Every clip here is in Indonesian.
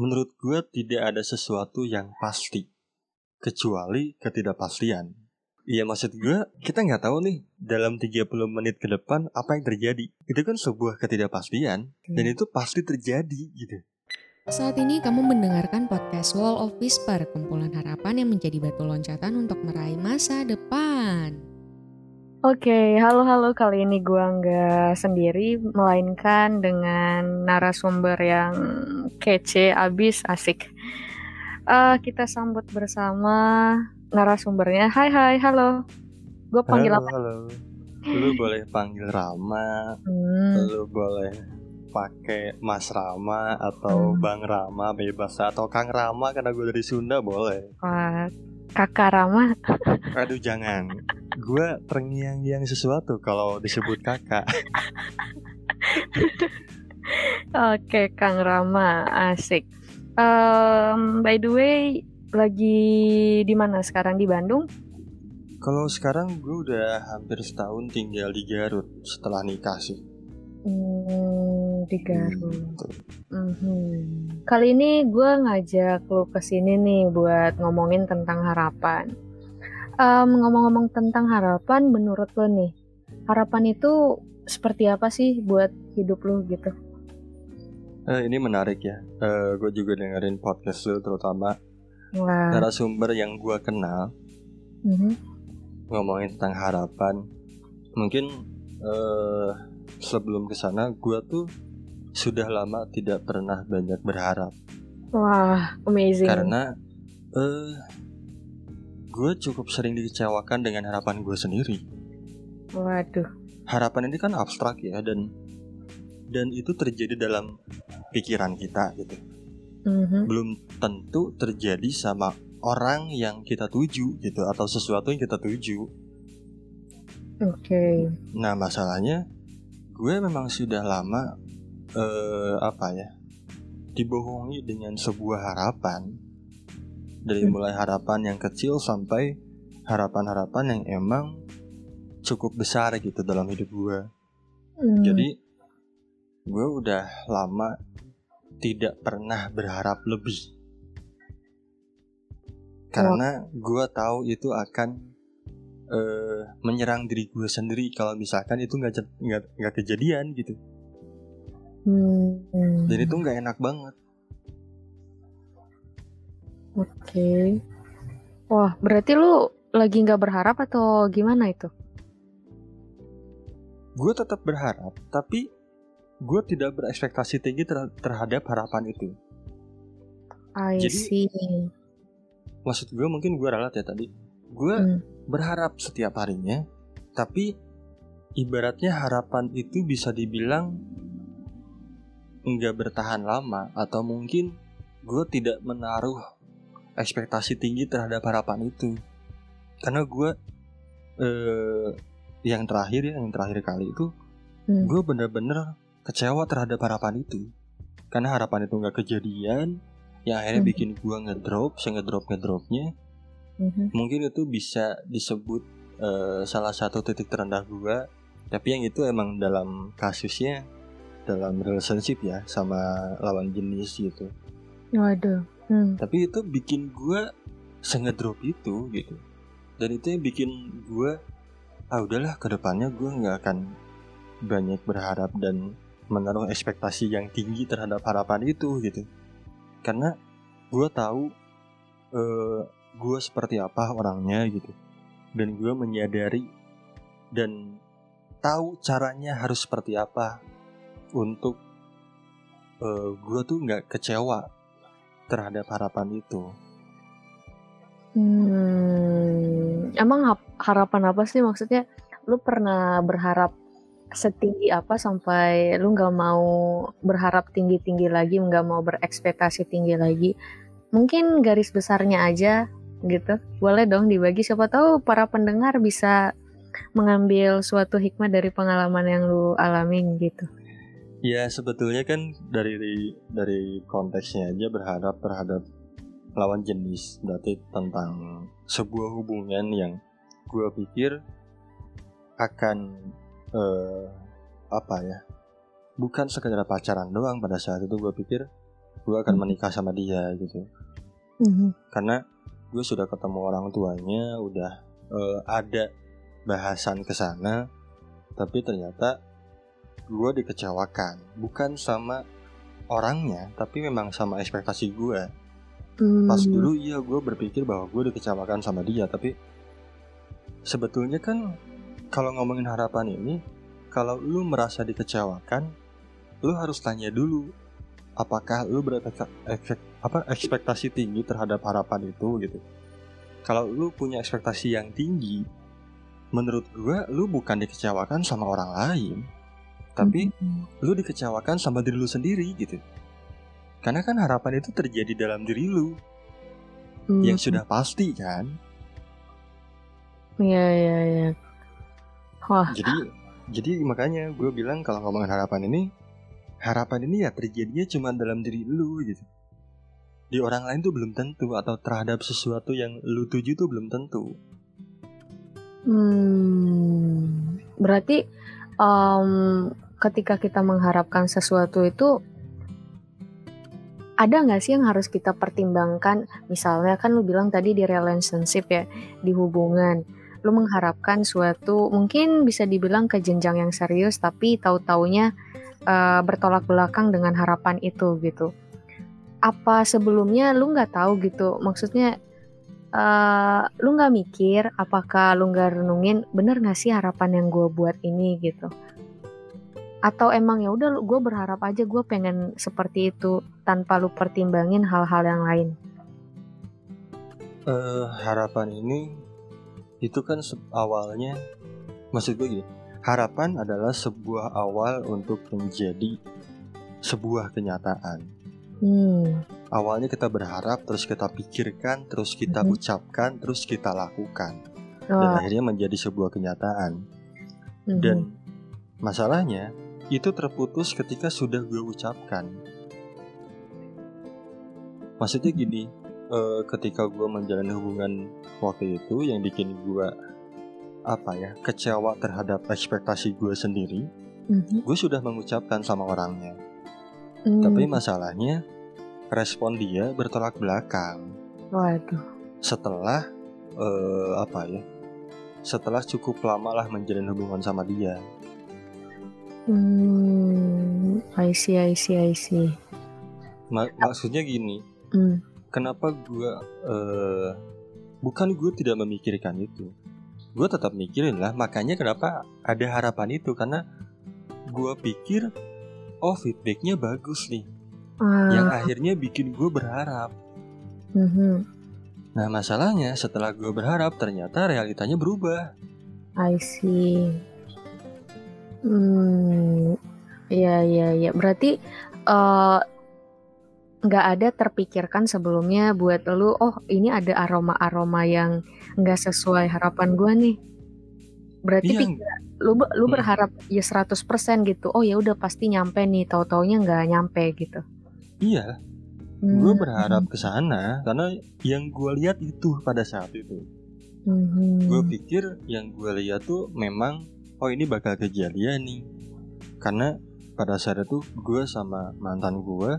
menurut gue tidak ada sesuatu yang pasti kecuali ketidakpastian. Iya maksud gue kita nggak tahu nih dalam 30 menit ke depan apa yang terjadi. Itu kan sebuah ketidakpastian dan itu pasti terjadi gitu. Saat ini kamu mendengarkan podcast Wall of Whisper, kumpulan harapan yang menjadi batu loncatan untuk meraih masa depan. Oke, halo-halo kali ini gua nggak sendiri, melainkan dengan narasumber yang kece, abis, asik. Uh, kita sambut bersama narasumbernya. Hai hai, halo. Gue panggil halo, apa? Halo. Lu boleh panggil Rama, Hmm, lu boleh pakai Mas Rama atau Hmm. Bang Rama bebas atau Kang Rama karena gue dari Sunda boleh. wah, kakak Rama. Aduh jangan. Gue terngiang-ngiang sesuatu kalau disebut kakak. Oke, Kang Rama, asik. Um, by the way, lagi di mana sekarang di Bandung? Kalau sekarang gue udah hampir setahun tinggal di Garut setelah nikah sih. Hmm, di Garut. Gitu. Mhm. Kali ini gue ngajak lo ke sini nih buat ngomongin tentang harapan. Em, ngomong-ngomong tentang harapan, menurut lo nih, harapan itu seperti apa sih buat hidup lo gitu? Eh, ini menarik ya. Eh, gue juga dengerin podcast lu terutama Wah, narasumber yang gue kenal mhm. ngomongin tentang harapan. Mungkin eh, sebelum ke sana gue tuh sudah lama tidak pernah banyak berharap wah, amazing. karena eh gue cukup sering dikecewakan dengan harapan gue sendiri. Waduh, Harapan ini kan abstrak ya dan dan itu terjadi dalam pikiran kita gitu. Mhm. belum tentu terjadi sama orang yang kita tuju gitu atau sesuatu yang kita tuju. oke. Nah masalahnya gue memang sudah lama eh, apa ya dibohongi dengan sebuah harapan dari Hmm. mulai harapan yang kecil sampai harapan-harapan yang emang cukup besar gitu dalam hidup gue. Hmm, Jadi gue udah lama tidak pernah berharap lebih. Karena gue tahu itu akan eh, menyerang diri gue sendiri kalau misalkan itu nggak nggak nggak kejadian gitu. hmm, Dan itu nggak enak banget. Oke. Wah, berarti lu lagi nggak berharap atau gimana itu? Gue tetap berharap, tapi gue tidak berekspektasi tinggi ter- terhadap harapan itu. I Jadi- see. Maksud gue mungkin gue ralat ya tadi. Gue Hmm. berharap setiap harinya, tapi ibaratnya harapan itu bisa dibilang nggak bertahan lama atau mungkin gue tidak menaruh ekspektasi tinggi terhadap harapan itu karena gue eh, yang terakhir ya yang terakhir kali itu Hmm. gue bener-bener kecewa terhadap harapan itu karena harapan itu nggak kejadian yang akhirnya Hmm. bikin gue ngedrop ngedrop ngedropnya Mhm. mungkin itu bisa disebut eh, salah satu titik terendah gua tapi yang itu emang dalam kasusnya dalam relationship ya sama lawan jenis gitu Waduh. Hmm. tapi itu bikin gua sengedrop itu gitu dan itu yang bikin gua ah udahlah ke depannya gua nggak akan banyak berharap dan menaruh ekspektasi yang tinggi terhadap harapan itu gitu karena gua tahu eh, gue seperti apa orangnya gitu dan gue menyadari dan tahu caranya harus seperti apa untuk eh, gue tuh nggak kecewa terhadap harapan itu Hmm. Emang harapan apa sih maksudnya? Lu pernah berharap setinggi apa sampai lu nggak mau berharap tinggi-tinggi lagi, nggak mau berekspektasi tinggi lagi? Mungkin garis besarnya aja gitu. Boleh dong dibagi. Siapa tahu para pendengar bisa mengambil suatu hikmah dari pengalaman yang lu alamin gitu. ya sebetulnya kan dari dari konteksnya aja berharap terhadap lawan jenis berarti tentang sebuah hubungan yang gue pikir akan eh, apa ya bukan sekedar pacaran doang pada saat itu gue pikir gue akan menikah sama dia gitu Mhm. karena gue sudah ketemu orang tuanya udah eh, ada bahasan ke sana tapi ternyata gue dikecewakan. Bukan sama orangnya tapi memang sama ekspektasi gue pas Hmm. dulu iya gue berpikir bahwa gue dikecewakan sama dia tapi sebetulnya kan kalau ngomongin harapan ini kalau lu merasa dikecewakan lu harus tanya dulu apakah lu berekspektasi apa ekspektasi tinggi terhadap harapan itu gitu kalau lu punya ekspektasi yang tinggi menurut gue lu bukan dikecewakan sama orang lain tapi Mhm. lu dikecewakan sama diri lu sendiri gitu karena kan harapan itu terjadi dalam diri lu yang Mhm. sudah pasti kan Iya iya iya. Wah, jadi jadi makanya gue bilang kalau ngomongin harapan ini harapan ini ya terjadinya cuma dalam diri lu gitu. Di orang lain tuh belum tentu atau terhadap sesuatu yang lu tuju tuh belum tentu. Hmm, berarti em, ketika kita mengharapkan sesuatu itu ada nggak sih yang harus kita pertimbangkan? Misalnya kan lu bilang tadi di relationship ya, di hubungan, lu mengharapkan suatu mungkin bisa dibilang ke jenjang yang serius, tapi tahu-taunya eh, bertolak belakang dengan harapan itu gitu. Apa sebelumnya lu nggak tahu gitu? Maksudnya eh lu nggak mikir apakah lu nggak renungin bener nggak sih harapan yang gue buat ini gitu atau emang ya udah gue berharap aja gue pengen seperti itu tanpa lu pertimbangin hal-hal yang lain Eh, harapan ini itu kan awalnya maksud gue gini harapan adalah sebuah awal untuk menjadi sebuah kenyataan. Hmm. Awalnya kita berharap terus kita pikirkan terus kita Mhm. ucapkan terus kita lakukan. Dan Wah, akhirnya menjadi sebuah kenyataan. Mhm. dan masalahnya itu terputus ketika sudah gue ucapkan. Maksudnya gini eh, ketika gue menjalani hubungan waktu itu yang bikin gue apa ya kecewa terhadap ekspektasi gue sendiri Mhm. gue sudah mengucapkan sama orangnya. Hmm, tapi masalahnya respon dia bertolak belakang. Waduh. Setelah eh, apa ya setelah cukup lama lah menjalin hubungan sama dia. Hmm I see I see I see. Ma- maksudnya gini Hmm. kenapa gue eh, bukan gue tidak memikirkan itu gue tetap mikirin lah makanya kenapa ada harapan itu karena gue pikir oh feedbacknya bagus nih Ah, yang akhirnya bikin gue berharap mhm. nah masalahnya setelah gue berharap ternyata realitanya berubah I see. Hmm, ya ya ya. Berarti eh, nggak ada terpikirkan sebelumnya buat lu, oh ini ada aroma-aroma yang nggak sesuai harapan gua nih. Berarti Iya. pikir, lu lu Hmm. berharap ya 100% gitu. Oh ya udah pasti nyampe nih, tahu-taunya nggak nyampe gitu. iya gue Hmm, berharap ke sana karena yang gue lihat itu pada saat itu mhm. gue pikir yang gue lihat tuh memang oh ini bakal kejadian nih karena pada saat itu gue sama mantan gue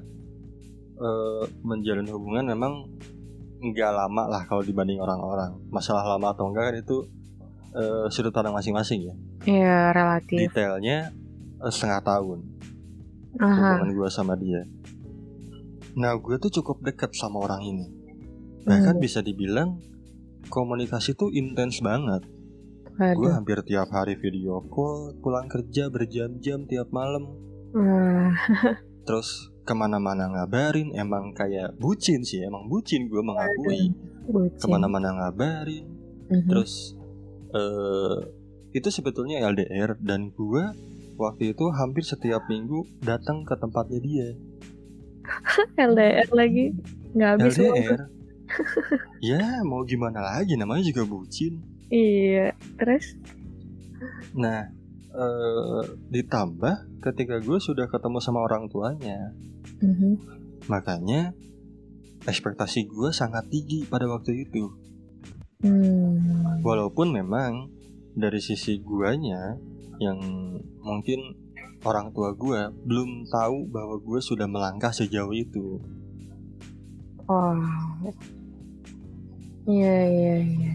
eh, menjalin hubungan memang nggak lama lah kalau dibanding orang-orang. Masalah lama atau enggak kan itu eh, sudut pandang masing-masing ya. Ya relatif. detailnya eh, setengah tahun. Aha. hubungan gue sama dia. Nah gue tuh cukup dekat sama orang ini. Bahkan Hmm. bisa dibilang komunikasi tuh intens banget. Gue hampir tiap hari video call pulang kerja berjam-jam tiap malam. Terus ke mana-mana ngabarin emang kayak bucin sih emang bucin gue mengakui bucin. ke mana-mana ngabarin Mhm. terus eh itu sebetulnya LDR dan gue waktu itu hampir setiap minggu datang ke tempatnya dia LDR lagi nggak habis. LDR ya mau gimana lagi namanya juga bucin Iya, terus? nah eh ditambah ketika gue sudah ketemu sama orang tuanya Mhm. makanya ekspektasi gue sangat tinggi pada waktu itu Hmm. walaupun memang dari sisi guanya yang mungkin orang tua gue belum tahu bahwa gue sudah melangkah sejauh itu Wow. Iya, iya, iya.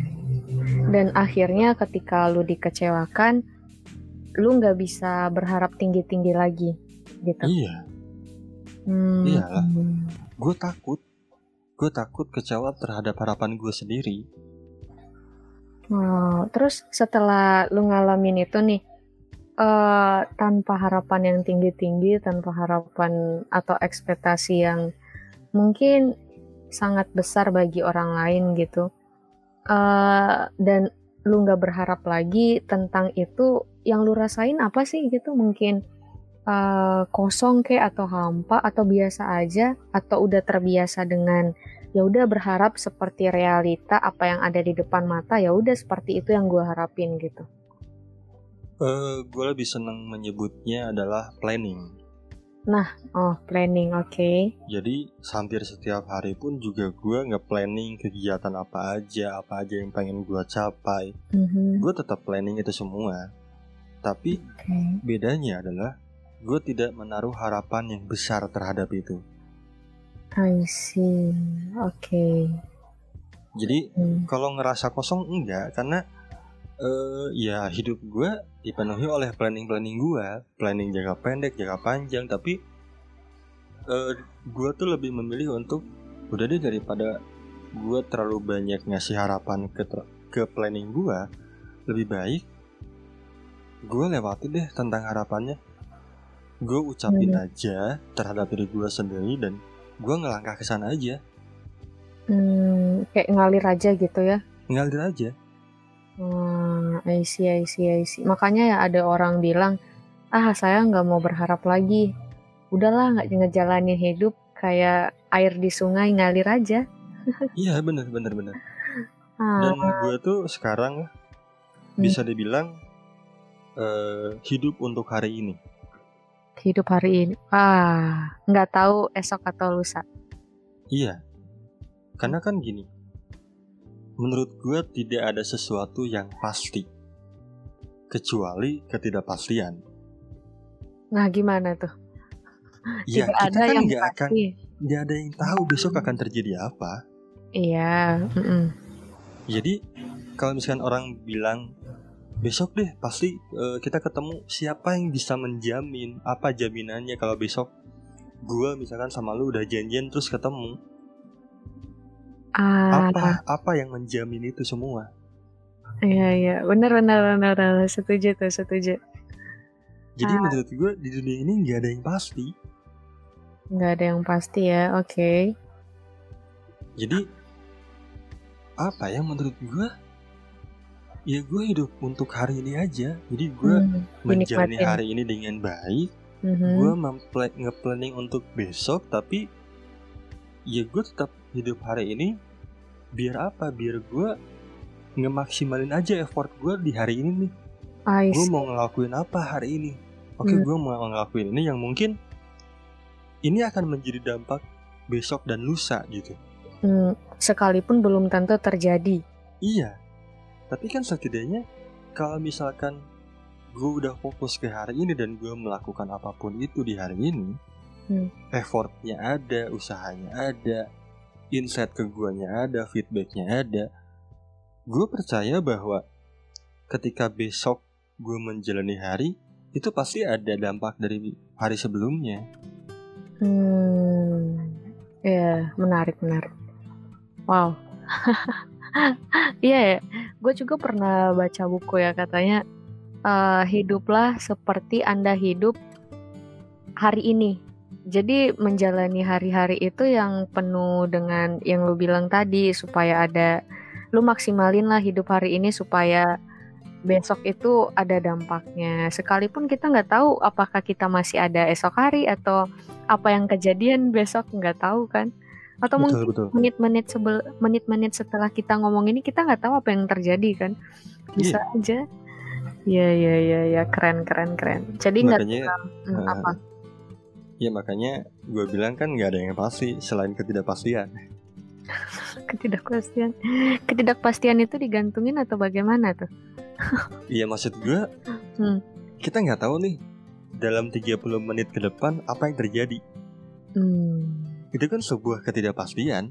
Dan akhirnya ketika lu dikecewakan, lu nggak bisa berharap tinggi-tinggi lagi, gitu. Iya. Hmm. Iyalah. Gue takut. Gue takut kecewa terhadap harapan gue sendiri. Wow. Terus setelah lu ngalamin itu nih, eh tanpa harapan yang tinggi-tinggi, tanpa harapan atau ekspektasi yang mungkin sangat besar bagi orang lain gitu. eh dan lu nggak berharap lagi tentang itu, yang lu rasain apa sih gitu? Mungkin eh, kosong kayak atau hampa atau biasa aja atau udah terbiasa dengan ya udah berharap seperti realita apa yang ada di depan mata ya udah seperti itu yang gue harapin gitu. Eh, gue lebih senang menyebutnya adalah planning. Oh planning oke. Jadi hampir setiap hari pun juga gue nge-planning kegiatan apa aja, apa aja yang pengen gue capai. Mhm, Gue tetap planning itu semua. Tapi Oke. bedanya adalah gue tidak menaruh harapan yang besar terhadap itu. I see. Oke. Jadi Hmm. kalau ngerasa kosong enggak karena eh ya hidup gue dipenuhi oleh planning-planning gue, planning jangka pendek, jangka panjang, tapi eh gue tuh lebih memilih untuk udah deh daripada gue terlalu banyak ngasih harapan ke ke planning gue, lebih baik gue lewatin deh tentang harapannya. Gue ucapin aja terhadap diri gue sendiri dan gue ngelangkah ke sana aja, Hmm, kayak ngalir aja gitu ya. ngalir aja. Hmm, I see, I see, I see. Makanya ya ada orang bilang, ah saya nggak mau berharap lagi. Udahlah nggak ngejalanin hidup kayak air di sungai ngalir aja. Iya bener bener bener. Ah, Dan gue tuh sekarang Hmm. bisa dibilang eh, hidup untuk hari ini. Hidup hari ini. Ah, nggak tahu esok atau lusa. Iya, karena kan gini. Menurut gue tidak ada sesuatu yang pasti kecuali ketidakpastian. Nah, gimana tuh? Ya Tidak kita ada kan yang nggak akan nggak ada yang tahu besok akan terjadi apa. Iya, mm-mm. Jadi kalau misalkan orang bilang besok deh pasti eh, kita ketemu siapa yang bisa menjamin apa jaminannya kalau besok gua misalkan sama lu udah janjian terus ketemu Ah, apa apa yang menjamin itu semua iya iya, benar benar benar, benar. setuju tuh, setuju. jadi Ah. menurut gua di dunia ini nggak ada yang pasti Nggak ada yang pasti ya, oke. jadi apa ya menurut gua ya gue hidup untuk hari ini aja. Jadi gua Hmm, menjalani dinikmatin. hari ini dengan baik. Mhm. gue nge-planning untuk besok tapi ya gue tetap hidup hari ini. Biar apa? Biar gue ngemaksimalin aja effort gue di hari ini nih. Gue mau ngelakuin apa hari ini? Oke Hmm. gue mau ngelakuin ini yang mungkin ini akan menjadi dampak besok dan lusa gitu. Hmm, sekalipun belum tentu terjadi. iya tapi kan setidaknya kalau misalkan gue udah fokus ke hari ini dan gue melakukan apa pun itu di hari ini Hmm. effortnya ada usahanya ada insight ke guanya ada feedbacknya ada gue percaya bahwa ketika besok gue menjalani hari itu pasti ada dampak dari hari sebelumnya Hmm, ya menarik menarik. Wow. Iya ya, gue juga pernah baca buku ya katanya eh, hiduplah seperti anda hidup hari ini. Jadi menjalani hari-hari itu yang penuh dengan yang lu bilang tadi supaya ada lu maksimalin lah hidup hari ini supaya besok itu ada dampaknya. Sekalipun kita nggak tahu apakah kita masih ada esok hari atau apa yang kejadian besok nggak tahu kan? Atau mungkin betul betul menit-menit sebel menit-menit setelah kita ngomong ini kita nggak tahu apa yang terjadi kan? Bisa aja. Iya iya iya ya keren keren keren. Jadi nggak eh, apa? ya makanya gue bilang kan nggak ada yang pasti selain ketidakpastian Ketidakpastian. Ketidakpastian itu digantungin atau bagaimana tuh? iya maksud gue Hmm. kita nggak tahu nih dalam 30 menit ke depan apa yang terjadi Hmm. Itu kan sebuah ketidakpastian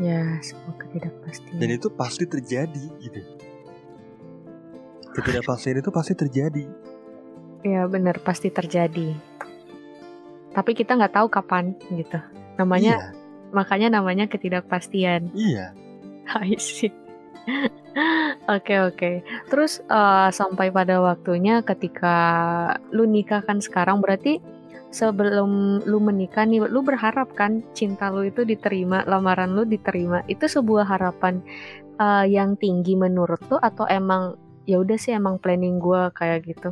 Ya, sebuah ketidakpastian. dan itu pasti terjadi gitu ketidakpastian itu pasti terjadi Ya benar pasti terjadi. Tapi kita nggak tahu kapan gitu. Namanya makanya namanya ketidakpastian. iya I see. Oke oke. Terus eh, sampai pada waktunya ketika lu nikah kan sekarang berarti sebelum lu menikah nih lu berharap kan cinta lu itu diterima, lamaran lu diterima. Itu sebuah harapan eh, yang tinggi menurut lu atau emang ya udah sih emang planning gua kayak gitu.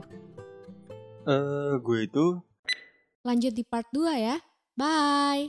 eh gue itu Lanjut di part 2 ya. Bye.